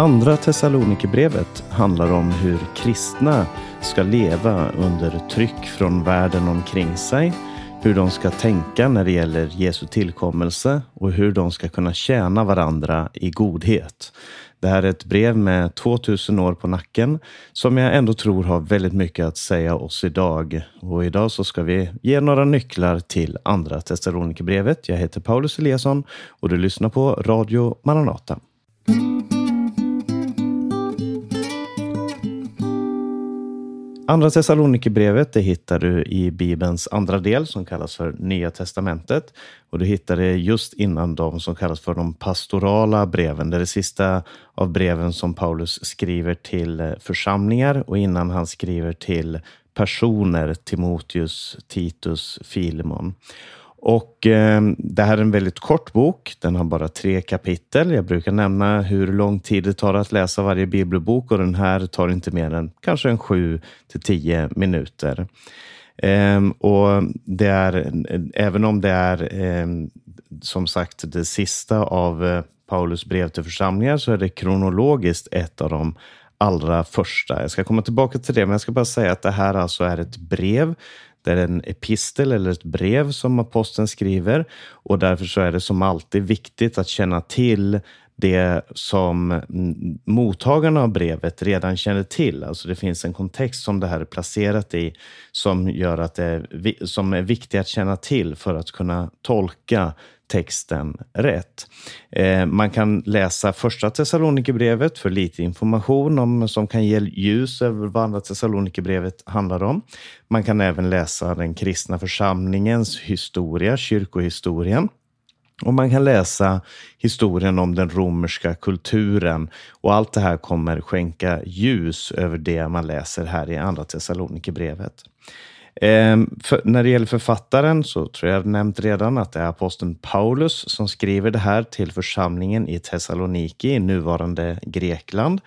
Andra Thessalonikerbrevet handlar om hur kristna ska leva under tryck från världen omkring sig, hur de ska tänka när det gäller Jesu tillkommelse och hur de ska kunna tjäna varandra i godhet. Det här är ett brev med 2000 år på nacken som jag ändå tror har väldigt mycket att säga oss idag. Och idag så ska vi ge några nycklar till Andra Thessalonikerbrevet. Jag heter Paulus Eliasson och du lyssnar på Radio Maranata. Andra Thessalonikerbrevet det hittar du i Bibelns andra del som kallas för Nya Testamentet. Och du hittar det just innan de som kallas för de pastorala breven. Det är det sista av breven som Paulus skriver till eh, församlingar och innan han skriver till personer, Timoteus, Titus, Filemon. Och eh, det här är en väldigt kort bok. Den har bara tre kapitel. Jag brukar nämna hur lång tid det tar att läsa varje bibelbok och den här tar inte mer än kanske en sju till tio minuter. Eh, och det är, även om det är eh, som sagt det sista av eh, Paulus brev till församlingar så är det kronologiskt ett av de allra första. Jag ska komma tillbaka till det, men jag ska bara säga att det här alltså är ett brev det är en epistel eller ett brev som aposteln skriver. Och därför så är det som alltid viktigt att känna till det som mottagarna av brevet redan känner till. Alltså det finns en kontext som det här är placerat i som gör att det är, som är viktig att känna till för att kunna tolka texten rätt. Eh, man kan läsa första Thessalonikerbrevet för lite information om, som kan ge ljus över vad andra Thessalonikerbrevet handlar om. Man kan även läsa den kristna församlingens historia, kyrkohistorien. Och man kan läsa historien om den romerska kulturen och allt det här kommer skänka ljus över det man läser här i Andra Thessalonikerbrevet. Ehm, när det gäller författaren så tror jag nämnt redan att det är aposteln Paulus som skriver det här till församlingen i Thessaloniki i nuvarande Grekland.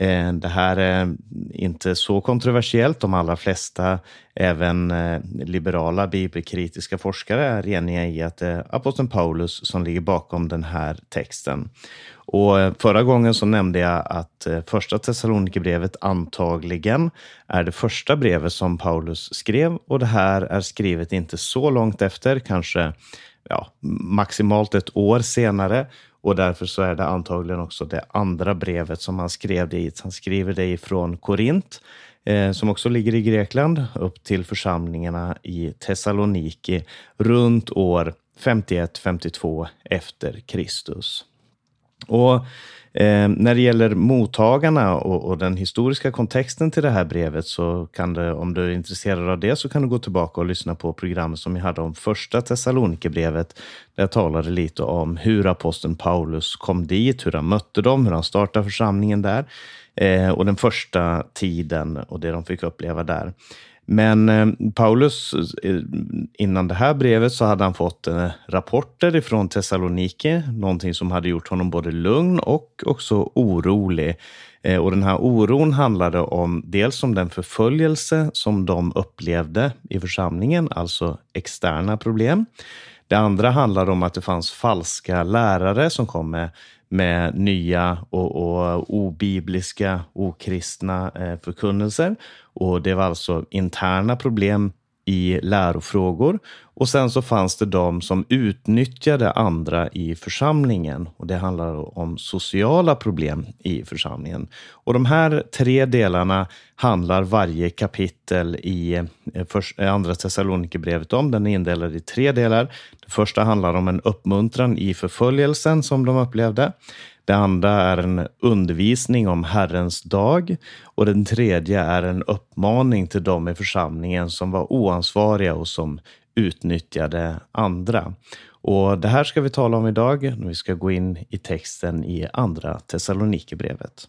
Eh, det här är inte så kontroversiellt. De allra flesta, även eh, liberala bibelkritiska forskare, är eniga i att det är aposteln Paulus som ligger bakom den här texten. Och eh, förra gången så nämnde jag att första Thessalonikerbrevet antagligen är det första brevet som Paulus skrev och det här är skrivet inte så långt efter, kanske ja, maximalt ett år senare. Och därför så är det antagligen också det andra brevet som han skrev dit. Han skriver det ifrån Korint, eh, som också ligger i Grekland, upp till församlingarna i Thessaloniki runt år 51-52 efter Kristus. Och Eh, när det gäller mottagarna och, och, den historiska kontexten till det här brevet så kan du, om du är intresserad av det, så kan du gå tillbaka och lyssna på programmet som vi hade om första Thessalonikerbrevet. Där jag talade lite om hur aposteln Paulus kom dit, hur han mötte dem, hur han startade församlingen där eh, och den första tiden och det de fick uppleva där. Men eh, Paulus, eh, innan det här brevet så hade han fått eh, rapporter ifrån Thessaloniki, någonting som hade gjort honom både lugn och också orolig. Eh, och den här oron handlade om dels om den förföljelse som de upplevde i församlingen, alltså externa problem. Det andra handlade om att det fanns falska lärare som kom med med nya och, och obibliska, okristna eh, förkunnelser. Och det var alltså interna problem i lärofrågor. Och sen så fanns det de som utnyttjade andra i församlingen. Och Det handlar om sociala problem i församlingen. Och De här tre delarna handlar varje kapitel i eh, eh, Andra Thessalonikerbrevet om. Den är indelad i tre delar. Det första handlar om en uppmuntran i förföljelsen som de upplevde. Det andra är en undervisning om Herrens dag och den tredje är en uppmaning till dem i församlingen som var oansvariga och som utnyttjade andra. Och Det här ska vi tala om idag när vi ska gå in i texten i Andra Thessalonikerbrevet.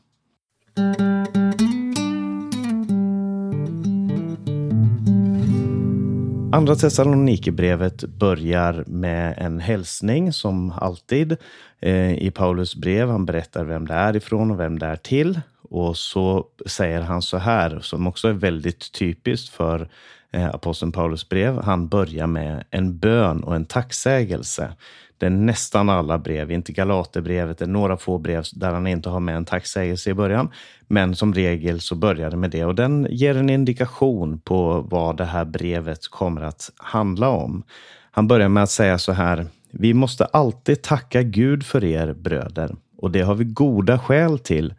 Andra Thessalonikerbrevet börjar med en hälsning som alltid eh, i Paulus brev. Han berättar vem det är ifrån och vem det är till. Och så säger han så här, som också är väldigt typiskt för eh, aposteln Paulus brev. Han börjar med en bön och en tacksägelse. Det är nästan alla brev, inte Galaterbrevet, det är några få brev där han inte har med en tacksägelse i början. Men som regel så börjar det med det och den ger en indikation på vad det här brevet kommer att handla om. Han börjar med att säga så här. Vi måste alltid tacka Gud för er bröder och det har vi goda skäl till.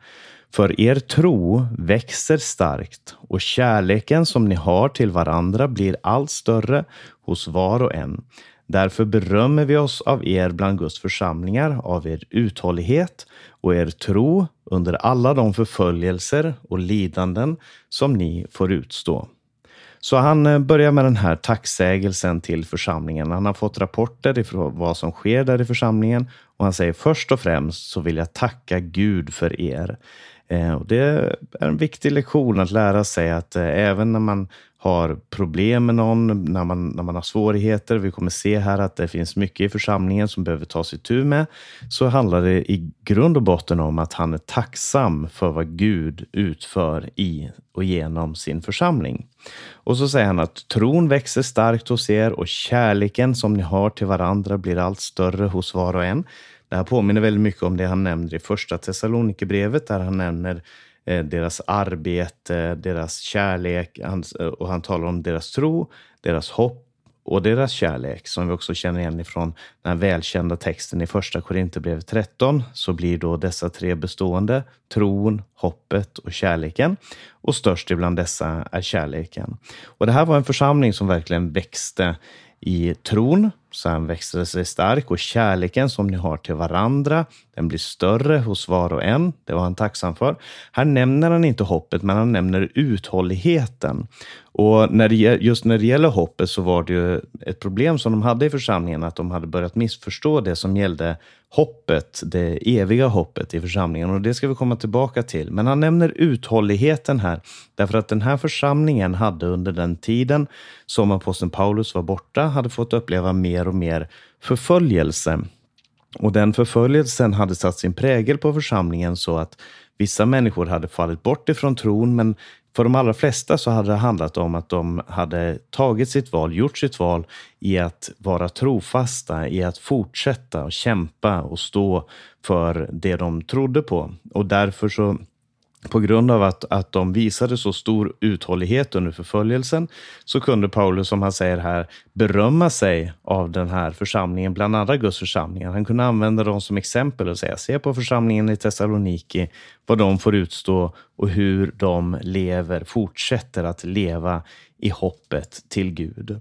För er tro växer starkt och kärleken som ni har till varandra blir allt större hos var och en. Därför berömmer vi oss av er bland Guds församlingar, av er uthållighet och er tro under alla de förföljelser och lidanden som ni får utstå. Så han eh, börjar med den här tacksägelsen till församlingen. Han har fått rapporter ifrån vad som sker där i församlingen och han säger först och främst så vill jag tacka Gud för er. Eh, och det är en viktig lektion att lära sig att eh, även när man har problem med någon, när man, när man har svårigheter, vi kommer se här att det finns mycket i församlingen som behöver tas itu med, så handlar det i grund och botten om att han är tacksam för vad Gud utför i och genom sin församling. Och så säger han att tron växer starkt hos er och kärleken som ni har till varandra blir allt större hos var och en. Det här påminner väldigt mycket om det han nämner i första Thessalonikerbrevet där han nämner eh, deras arbete, deras kärlek eh, och han talar om deras tro, deras hopp och deras kärlek som vi också känner igen ifrån den välkända texten i första Korinthierbrevet 13 så blir då dessa tre bestående, tron, hoppet och kärleken. Och störst ibland dessa är kärleken. Och det här var en församling som verkligen växte i tron, Sen växer det sig stark och kärleken som ni har till varandra, den blir större hos var och en. Det var han tacksam för. Här nämner han inte hoppet, men han nämner uthålligheten. Och när det, just när det gäller hoppet så var det ju ett problem som de hade i församlingen, att de hade börjat missförstå det som gällde hoppet, det eviga hoppet i församlingen. Och det ska vi komma tillbaka till. Men han nämner uthålligheten här, därför att den här församlingen hade under den tiden som aposteln Paulus var borta, hade fått uppleva mer och mer förföljelse. Och den förföljelsen hade satt sin prägel på församlingen så att vissa människor hade fallit bort ifrån tron, men för de allra flesta så hade det handlat om att de hade tagit sitt val, gjort sitt val i att vara trofasta, i att fortsätta och kämpa och stå för det de trodde på. Och därför så på grund av att, att de visade så stor uthållighet under förföljelsen så kunde Paulus, som han säger här, berömma sig av den här församlingen, bland andra Guds församlingar. Han kunde använda dem som exempel och säga, se på församlingen i Thessaloniki, vad de får utstå och hur de lever, fortsätter att leva i hoppet till Gud.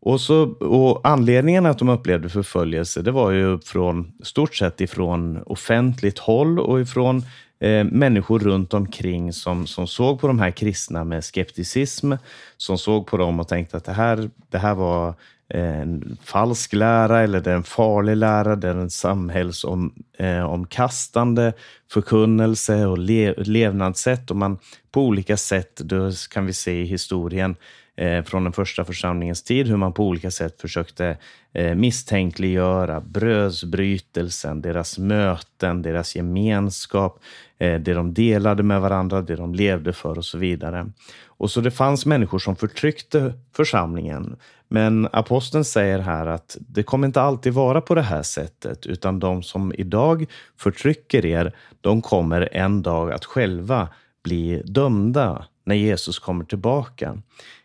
Och, så, och Anledningen att de upplevde förföljelse, det var ju från stort sett ifrån offentligt håll och ifrån eh, människor runt omkring som, som såg på de här kristna med skepticism, som såg på dem och tänkte att det här, det här var eh, en falsk lära eller det är en farlig lära, det är en samhällsomkastande eh, förkunnelse och le, levnadssätt. Och man på olika sätt, då kan vi se i historien, eh, från den första församlingens tid, hur man på olika sätt försökte eh, misstänkliggöra brödsbrytelsen, deras möten, deras gemenskap, eh, det de delade med varandra, det de levde för och så vidare. Och så det fanns människor som förtryckte församlingen. Men aposteln säger här att det kommer inte alltid vara på det här sättet, utan de som idag förtrycker er, de kommer en dag att själva bli dömda när Jesus kommer tillbaka.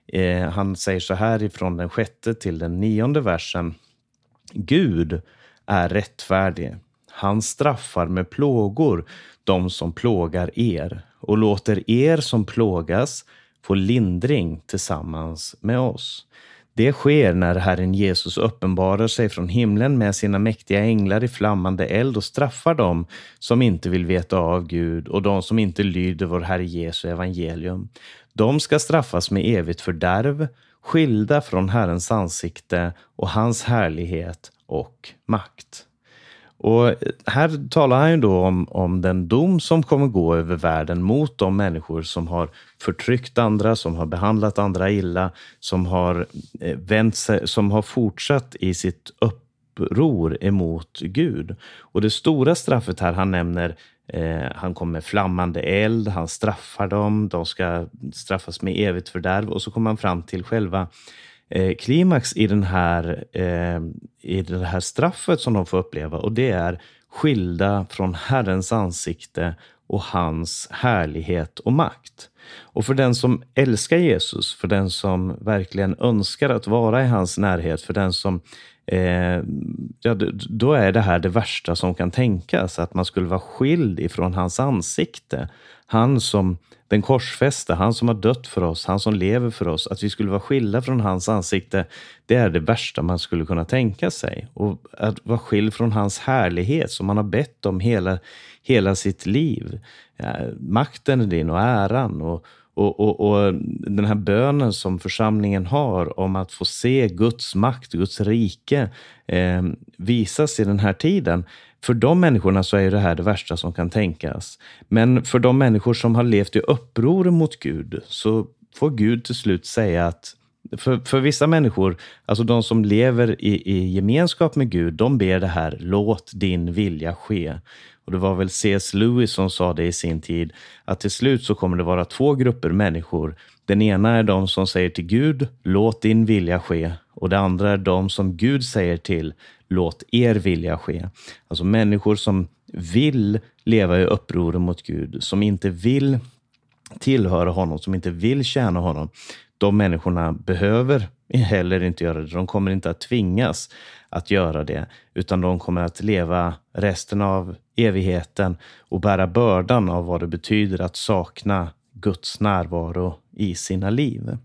Eh, han säger så här ifrån den sjätte till den nionde versen. Gud är rättfärdig. Han straffar med plågor de som plågar er och låter er som plågas få lindring tillsammans med oss. Det sker när Herren Jesus uppenbarar sig från himlen med sina mäktiga änglar i flammande eld och straffar dem som inte vill veta av Gud och de som inte lyder vår Herre Jesu evangelium. De ska straffas med evigt fördärv, skilda från Herrens ansikte och hans härlighet och makt. Och här talar han ju då om, om den dom som kommer gå över världen mot de människor som har förtryckt andra, som har behandlat andra illa, som har, eh, vänt sig, som har fortsatt i sitt uppror emot Gud. Och det stora straffet här han nämner Eh, han kommer med flammande eld, han straffar dem, de ska straffas med evigt fördärv och så kommer han fram till själva eh, klimax i, den här, eh, i det här straffet som de får uppleva och det är skilda från Herrens ansikte och hans härlighet och makt. Och för den som älskar Jesus, för den som verkligen önskar att vara i hans närhet, för den som eh, ja, då är det här det värsta som kan tänkas, att man skulle vara skild ifrån hans ansikte. Han som den korsfäste, han som har dött för oss, han som lever för oss, att vi skulle vara skilda från hans ansikte, det är det värsta man skulle kunna tänka sig. Och att vara skild från hans härlighet som man har bett om hela, hela sitt liv. Ja, makten är din och äran och, och, och, och, den här bönen som församlingen har om att få se Guds makt, Guds rike eh, visas i den här tiden. För de människorna så är det här det värsta som kan tänkas. Men för de människor som har levt i uppror mot Gud så får Gud till slut säga att för, för vissa människor, alltså de som lever i, i gemenskap med Gud, de ber det här, låt din vilja ske. Och det var väl C.S. Lewis som sa det i sin tid, att till slut så kommer det vara två grupper människor. Den ena är de som säger till Gud, låt din vilja ske. Och det andra är de som Gud säger till, låt er vilja ske. Alltså människor som vill leva i uppror mot Gud, som inte vill tillhöra honom, som inte vill tjäna honom. De människorna behöver heller inte göra det. De kommer inte att tvingas att göra det, utan de kommer att leva resten av evigheten och bära bördan av vad det betyder att sakna Guds närvaro i sina liv.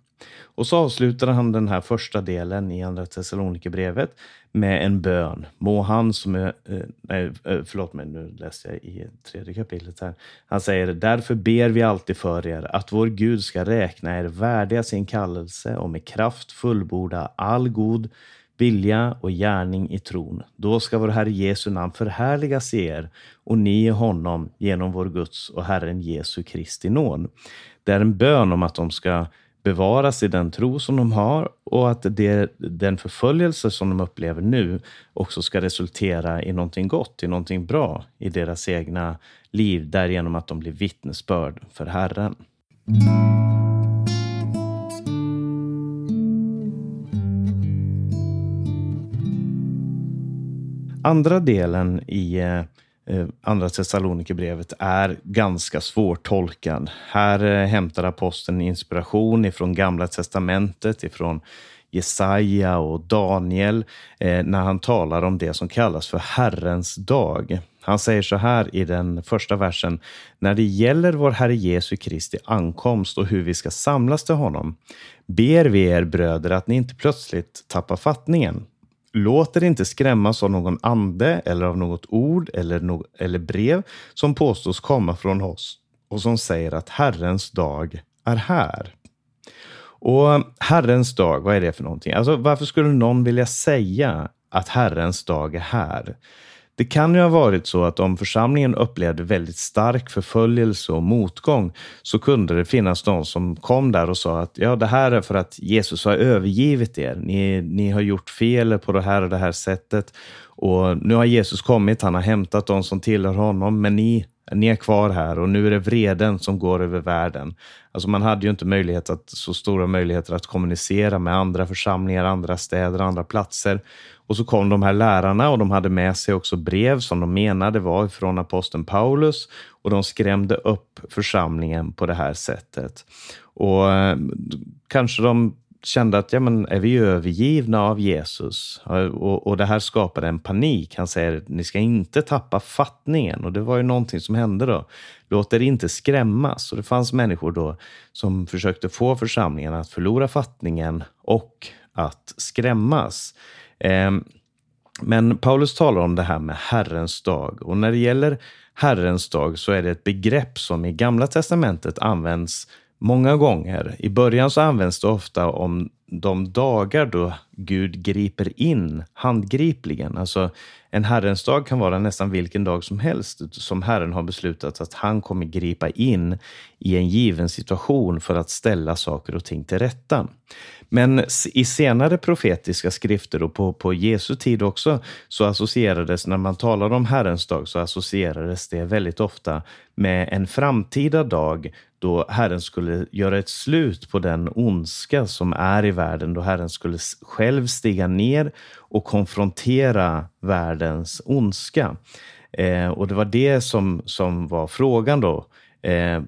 Och så avslutar han den här första delen i Andra Thessalonikerbrevet med en bön. Må han som är... Eh, nej, eh, förlåt mig, nu läste jag i tredje kapitlet här. Han säger, därför ber vi alltid för er att vår Gud ska räkna er värdiga sin kallelse och med kraft fullborda all god vilja och gärning i tron. Då ska vår Herre Jesu namn förhärligas i er och ni i honom genom vår Guds och Herren Jesu Kristi nåd. Det är en bön om att de ska bevaras i den tro som de har och att det, den förföljelse som de upplever nu också ska resultera i någonting gott, i någonting bra i deras egna liv därigenom att de blir vittnesbörd för Herren. Andra delen i eh, eh, Andra Thessalonikerbrevet är ganska svårtolkad. Här eh, hämtar aposteln inspiration ifrån Gamla testamentet, ifrån Jesaja och Daniel eh, när han talar om det som kallas för Herrens dag. Han säger så här i den första versen. När det gäller vår Herre Jesu Kristi ankomst och hur vi ska samlas till honom ber vi er bröder att ni inte plötsligt tappar fattningen Låt er inte skrämmas av någon ande eller av något ord eller, no eller brev som påstås komma från oss och som säger att Herrens dag är här. Och Herrens dag, vad är det för någonting? Alltså, varför skulle någon vilja säga att Herrens dag är här? Det kan ju ha varit så att om församlingen upplevde väldigt stark förföljelse och motgång så kunde det finnas de som kom där och sa att ja, det här är för att Jesus har övergivit er. Ni, ni har gjort fel på det här och det här sättet och nu har Jesus kommit. Han har hämtat de som tillhör honom, men ni ni är kvar här och nu är det vreden som går över världen. Alltså man hade ju inte möjlighet att, så stora möjligheter att kommunicera med andra församlingar, andra städer, andra platser. Och så kom de här lärarna och de hade med sig också brev som de menade var från aposteln Paulus och de skrämde upp församlingen på det här sättet. Och eh, kanske de kände att ja, men är vi övergivna av Jesus? Eh, och, och det här skapade en panik. Han säger ni ska inte tappa fattningen. Och det var ju någonting som hände då. Låt er inte skrämmas. Och det fanns människor då som försökte få församlingen att förlora fattningen och att skrämmas. Ehm, men Paulus talar om det här med Herrens dag. Och när det gäller Herrens dag så är det ett begrepp som i Gamla testamentet används många gånger. I början så används det ofta om de dagar då Gud griper in handgripligen. Alltså, en Herrens dag kan vara nästan vilken dag som helst som Herren har beslutat att han kommer gripa in i en given situation för att ställa saker och ting till rätta. Men i senare profetiska skrifter och på, på Jesu tid också så associerades, när man talar om Herrens dag, så associerades det väldigt ofta med en framtida dag då Herren skulle göra ett slut på den ondska som är i världen, då Herren skulle själv stiga ner och konfrontera världens ondska. Eh, och det var det som, som var frågan då. Eh,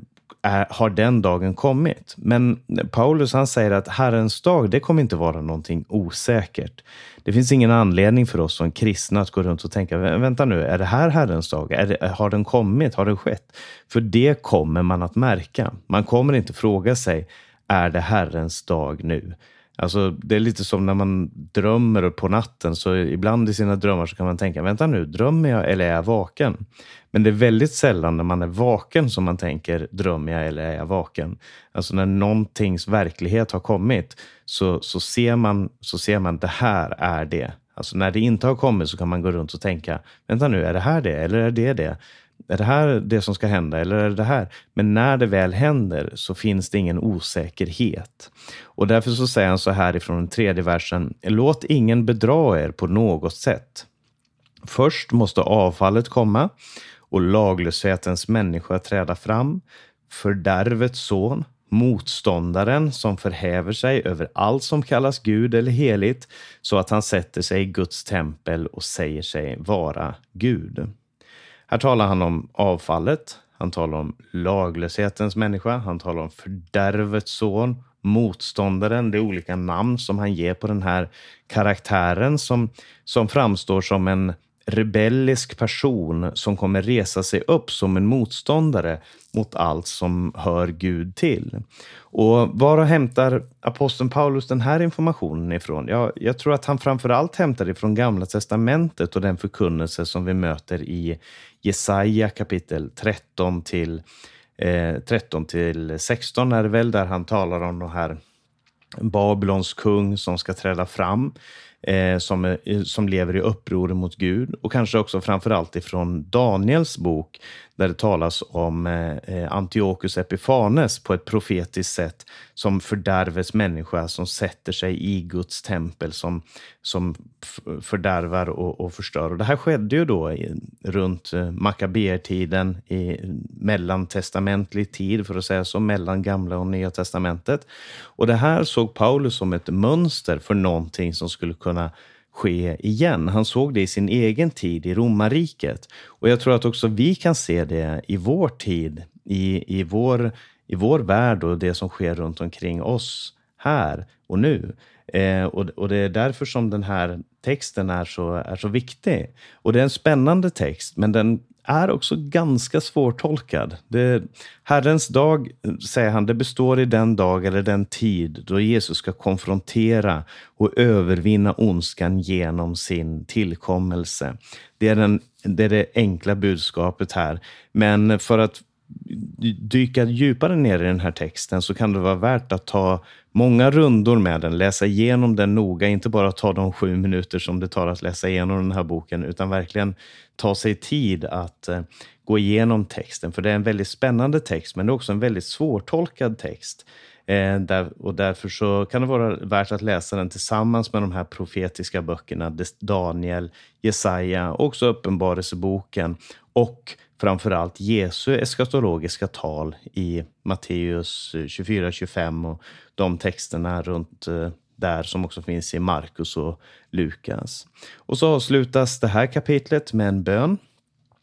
är, har den dagen kommit? Men Paulus han säger att Herrens dag, det kommer inte vara någonting osäkert. Det finns ingen anledning för oss som kristna att gå runt och tänka, vänta nu, är det här Herrens dag? Det, har den kommit? Har den skett? För det kommer man att märka. Man kommer inte fråga sig, är det Herrens dag nu? Alltså, det är lite som när man drömmer på natten, så ibland i sina drömmar så kan man tänka, vänta nu, drömmer jag eller är jag vaken? Men det är väldigt sällan när man är vaken som man tänker, drömmer jag eller är jag vaken? Alltså när någontings verklighet har kommit så, så, ser man, så ser man, det här är det. Alltså när det inte har kommit så kan man gå runt och tänka, vänta nu, är det här det eller är det det? Är det här det som ska hända eller är det det här? Men när det väl händer så finns det ingen osäkerhet. Och därför så säger han så här ifrån den tredje versen. Låt ingen bedra er på något sätt. Först måste avfallet komma och laglöshetens människa träda fram, fördärvets son, motståndaren som förhäver sig över allt som kallas Gud eller heligt, så att han sätter sig i Guds tempel och säger sig vara Gud. Här talar han om avfallet, han talar om laglöshetens människa, han talar om fördärvets son, motståndaren, det är olika namn som han ger på den här karaktären som, som framstår som en rebellisk person som kommer resa sig upp som en motståndare mot allt som hör Gud till. Och var hämtar aposteln Paulus den här informationen ifrån? Ja, jag tror att han framför allt hämtar från Gamla testamentet och den förkunnelse som vi möter i Jesaja kapitel 13 till, eh, 13 till 16 är det väl, där han talar om den här Babylons kung som ska träda fram eh, som, eh, som lever i uppror mot Gud och kanske också framför allt ifrån Daniels bok där det talas om eh, eh Antiochus Epifanes på ett profetiskt sätt som fördärvets människa som sätter sig i Guds tempel som, som fördärvar och, och förstör. Och det här skedde ju då i, runt eh, Makabertiden i mellantestamentlig tid, för att säga så, mellan Gamla och Nya testamentet. Och det här såg Paulus som ett mönster för någonting som skulle kunna ske igen. Han såg det i sin egen tid i romarriket. Och jag tror att också vi kan se det i vår tid, i, i, vår, i vår värld och det som sker runt omkring oss här och nu. Eh, och, och det är därför som den här texten är så, är så viktig. Och det är en spännande text, men den är också ganska svårtolkad. Det, Herrens dag, säger han, det består i den dag eller den tid då Jesus ska konfrontera och övervinna ondskan genom sin tillkommelse. Det är, den, det är det enkla budskapet här. Men för att dyka djupare ner i den här texten så kan det vara värt att ta många rundor med den, läsa igenom den noga, inte bara ta de sju minuter som det tar att läsa igenom den här boken, utan verkligen ta sig tid att eh, gå igenom texten. För det är en väldigt spännande text, men det är också en väldigt svårtolkad text. Eh, och därför så kan det vara värt att läsa den tillsammans med de här profetiska böckerna, Daniel, Jesaja, också Uppenbarelseboken och framförallt Jesu eskatologiska tal i Matteus 24-25 och de texterna runt eh, där som också finns i Markus och Lukas. Och så avslutas det här kapitlet med en bön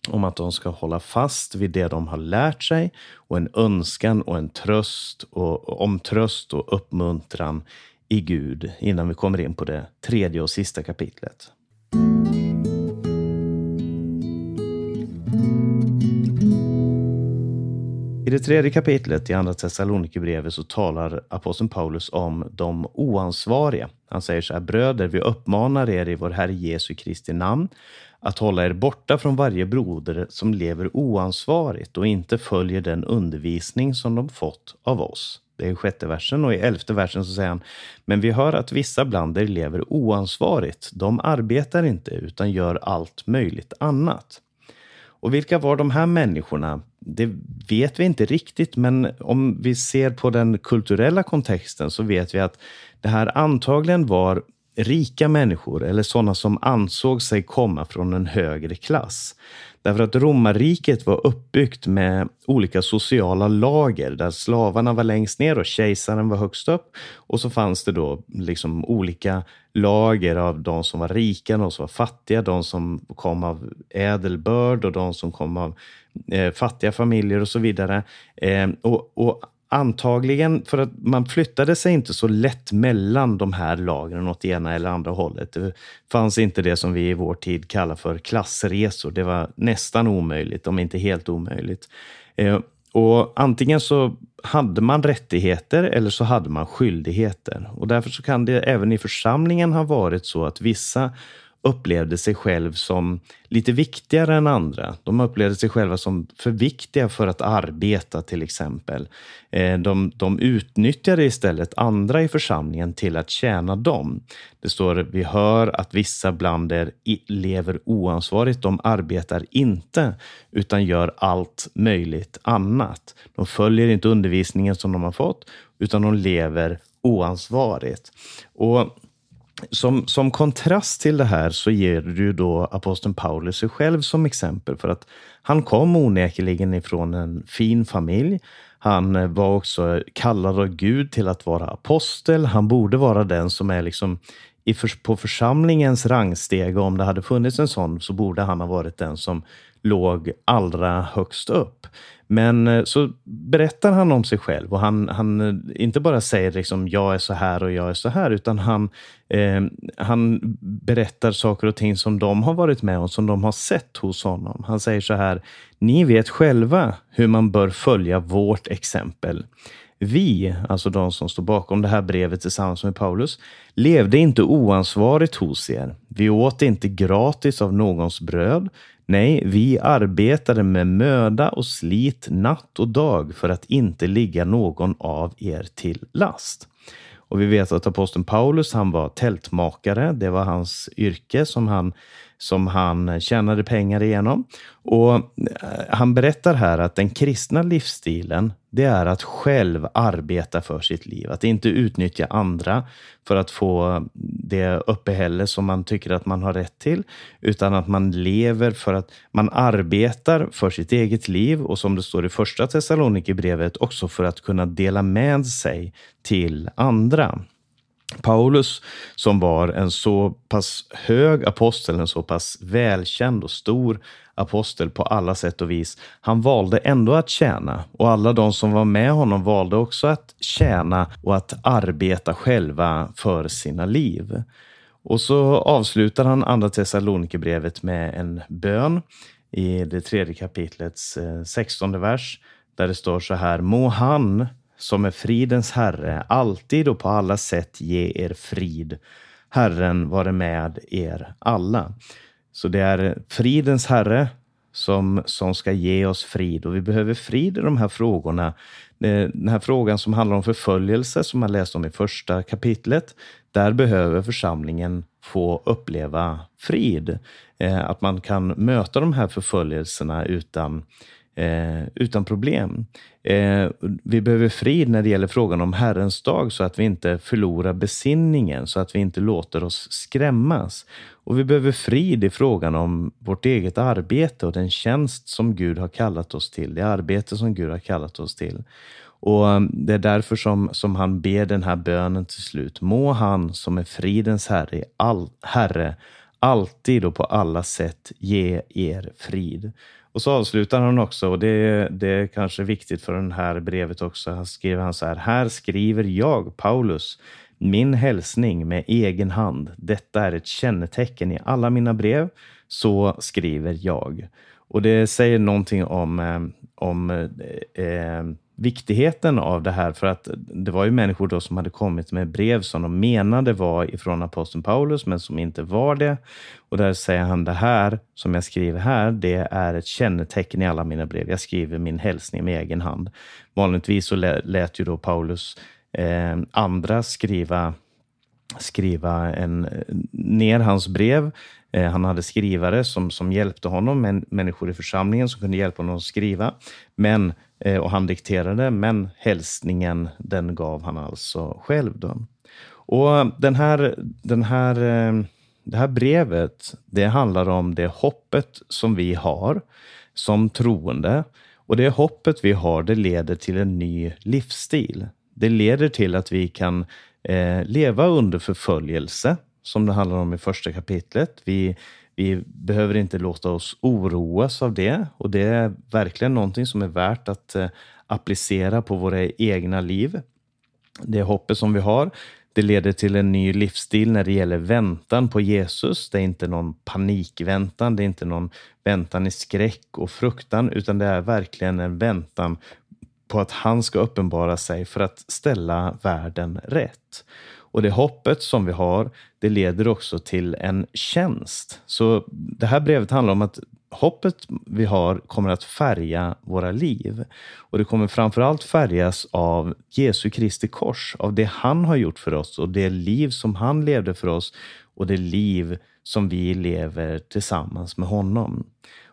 om att de ska hålla fast vid det de har lärt sig och en önskan och en tröst och, om tröst och uppmuntran i Gud innan vi kommer in på det tredje och sista kapitlet. Det tredje kapitlet i Andra Thessalonikerbrevet så talar aposteln Paulus om de oansvariga. Han säger så här, bröder, vi uppmanar er i vår Herre Jesu Kristi namn att hålla er borta från varje broder som lever oansvarigt och inte följer den undervisning som de fått av oss. Det är sjätte versen och i elfte versen så säger han, men vi hör att vissa bland er lever oansvarigt. De arbetar inte utan gör allt möjligt annat. Och vilka var de här människorna? Det vet vi inte riktigt, men om vi ser på den kulturella kontexten så vet vi att det här antagligen var rika människor eller sådana som ansåg sig komma från en högre klass. Därför att romarriket var uppbyggt med olika sociala lager där slavarna var längst ner och kejsaren var högst upp. Och så fanns det då liksom olika lager av de som var rika, de som var fattiga, de som kom av ädelbörd och de som kom av eh, fattiga familjer och så vidare. Eh, och, och Antagligen för att man flyttade sig inte så lätt mellan de här lagren åt ena eller andra hållet. Det fanns inte det som vi i vår tid kallar för klassresor. Det var nästan omöjligt, om inte helt omöjligt. Eh, och antingen så hade man rättigheter eller så hade man skyldigheter. Och därför så kan det även i församlingen ha varit så att vissa upplevde sig själv som lite viktigare än andra. De upplevde sig själva som för viktiga för att arbeta till exempel. Eh, de, de utnyttjade istället andra i församlingen till att tjäna dem. Det står, vi hör att vissa bland er lever oansvarigt. De arbetar inte, utan gör allt möjligt annat. De följer inte undervisningen som de har fått, utan de lever oansvarigt. Och som, som kontrast till det här så ger du då aposteln Paulus sig själv som exempel för att han kom onekligen ifrån en fin familj. Han eh, var också kallad av Gud till att vara apostel. Han borde vara den som är liksom i, på församlingens rangsteg. Om det hade funnits en sån så borde han ha varit den som låg allra högst upp. Men eh, så berättar han om sig själv och han, han eh, inte bara säger liksom jag är så här och jag är så här, utan han, eh, han berättar saker och ting som de har varit med om, som de har sett hos honom. Han säger så här, ni vet själva hur man bör följa vårt exempel. Vi, alltså de som står bakom det här brevet tillsammans med Paulus, levde inte oansvarigt hos er. Vi åt inte gratis av någons bröd, Nej, vi arbetade med möda och slit natt och dag för att inte ligga någon av er till last. Och vi vet att aposteln Paulus, han var tältmakare. Det var hans yrke som han som han tjänade pengar igenom. Och eh, han berättar här att den kristna livsstilen, det är att själv arbeta för sitt liv. Att inte utnyttja andra för att få det uppehälle som man tycker att man har rätt till, utan att man lever för att man arbetar för sitt eget liv och som det står i första Thessalonikerbrevet också för att kunna dela med sig till andra. Paulus, som var en så pass hög apostel, en så pass välkänd och stor apostel på alla sätt och vis, han valde ändå att tjäna och alla de som var med honom valde också att tjäna och att arbeta själva för sina liv. Och så avslutar han Andra Thessalonikerbrevet med en bön i det tredje kapitlets eh, sextonde vers, där det står så här. Må han som är fridens Herre, alltid och på alla sätt ge er frid. Herren vare med er alla. Så det är fridens Herre som, som ska ge oss frid och vi behöver frid i de här frågorna. Eh, den här frågan som handlar om förföljelse som man läste om i första kapitlet, där behöver församlingen få uppleva frid. Eh, att man kan möta de här förföljelserna utan eh, utan problem. Eh, vi behöver frid när det gäller frågan om Herrens dag så att vi inte förlorar besinningen, så att vi inte låter oss skrämmas. Och vi behöver frid i frågan om vårt eget arbete och den tjänst som Gud har kallat oss till, det arbete som Gud har kallat oss till. Och eh, Det är därför som, som han ber den här bönen till slut. Må han som är fridens herre, all, herre alltid och på alla sätt ge er frid. Och så avslutar han också, och det, det är kanske viktigt för det här brevet också. Han skriver han så här. Här skriver jag, Paulus, min hälsning med egen hand. Detta är ett kännetecken i alla mina brev. Så skriver jag. Och det säger någonting om, eh, om eh, eh viktigheten av det här för att det var ju människor då som hade kommit med brev som de menade var ifrån aposteln Paulus men som inte var det. Och där säger han det här som jag skriver här, det är ett kännetecken i alla mina brev. Jag skriver min hälsning med egen hand. Vanligtvis så lät ju då Paulus eh, andra skriva skriva en, ner hans brev. Eh, han hade skrivare som, som hjälpte honom, men, människor i församlingen som kunde hjälpa honom att skriva. Men, eh, och han dikterade, men hälsningen den gav han alltså själv. Då. Och den här, den här, eh, det här brevet, det handlar om det hoppet som vi har som troende. Och det hoppet vi har, det leder till en ny livsstil. Det leder till att vi kan eh, leva under förföljelse, som det handlar om i första kapitlet. Vi, vi behöver inte låta oss oroas av det och det är verkligen någonting som är värt att eh, applicera på våra egna liv. Det hoppet som vi har, det leder till en ny livsstil när det gäller väntan på Jesus. Det är inte någon panikväntan, det är inte någon väntan i skräck och fruktan, utan det är verkligen en väntan på att han ska uppenbara sig för att ställa världen rätt. Och det hoppet som vi har, det leder också till en tjänst. Så det här brevet handlar om att hoppet vi har kommer att färga våra liv. Och det kommer framförallt färgas av Jesu Kristi kors, av det han har gjort för oss och det liv som han levde för oss och det liv som vi lever tillsammans med honom.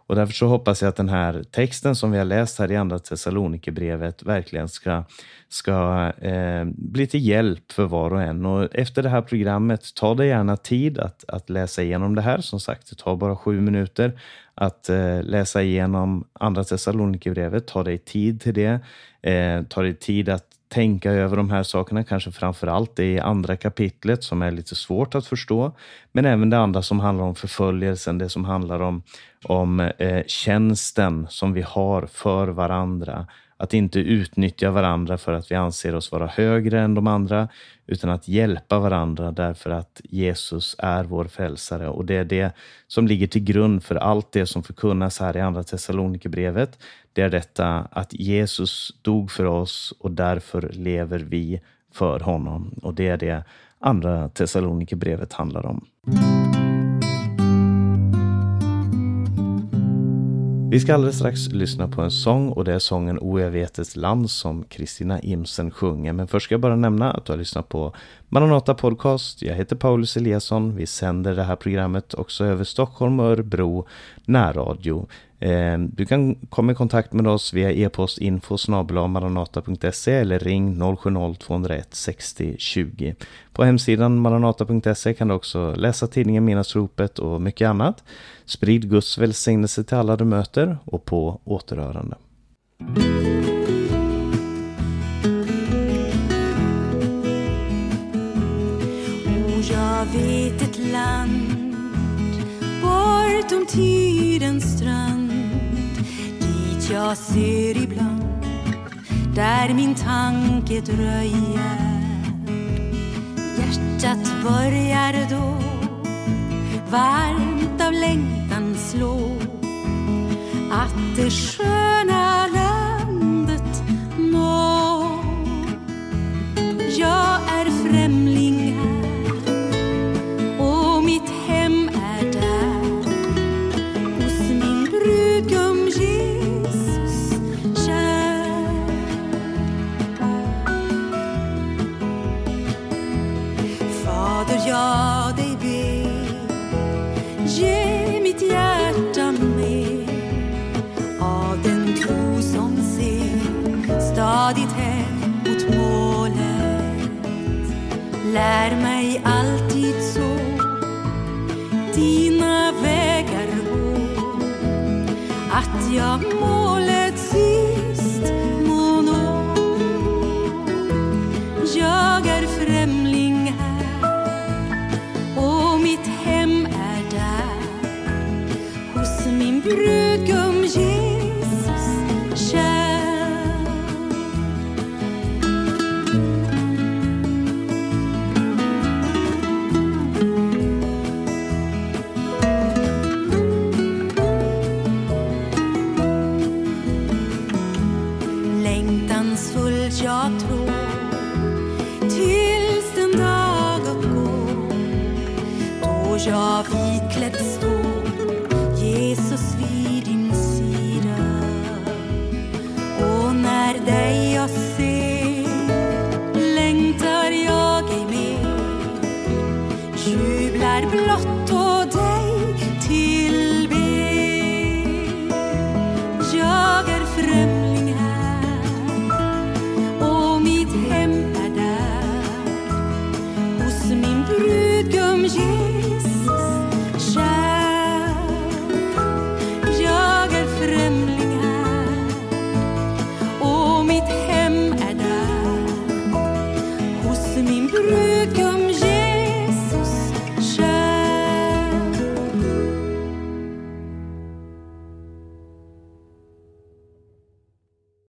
Och därför så hoppas jag att den här texten som vi har läst här i Andra Thessalonikerbrevet verkligen ska, ska eh, bli till hjälp för var och en. Och efter det här programmet, ta dig gärna tid att, att läsa igenom det här. Som sagt, det tar bara sju minuter att eh, läsa igenom Andra Thessalonikerbrevet. Ta dig tid till det. Eh, ta dig tid att tänka över de här sakerna, kanske framför allt det i andra kapitlet som är lite svårt att förstå. Men även det andra som handlar om förföljelsen, det som handlar om, om eh, tjänsten som vi har för varandra. Att inte utnyttja varandra för att vi anser oss vara högre än de andra, utan att hjälpa varandra därför att Jesus är vår frälsare. Och det är det som ligger till grund för allt det som förkunnas här i Andra Thessalonikerbrevet. Det är detta att Jesus dog för oss och därför lever vi för honom. Och det är det Andra Thessalonikerbrevet handlar om. Vi ska alldeles strax lyssna på en sång och det är sången O jag vet land som Kristina Imsen sjunger. Men först ska jag bara nämna att du har lyssnat på Maranata Podcast. Jag heter Paulus Eliasson. Vi sänder det här programmet också över Stockholm och Örebro närradio. Eh, du kan komma i kontakt med oss via e-post info maranata.se eller ring 070-201 60 20. På hemsidan maranata.se kan du också läsa tidningen Minasropet och mycket annat. Sprid Guds välsignelse till alla du möter och på återhörande. Jag ser ibland där min tanke dröjer. Hjärtat börjar då varmt av längtan slå. Att det sköna landet nå Jag är främling Lär mig alltid så. Dina vägar gå att jag målet sist må nå. Jag är främling här och mitt hem är där. Hos min brudgum Jesus jag vitklädd står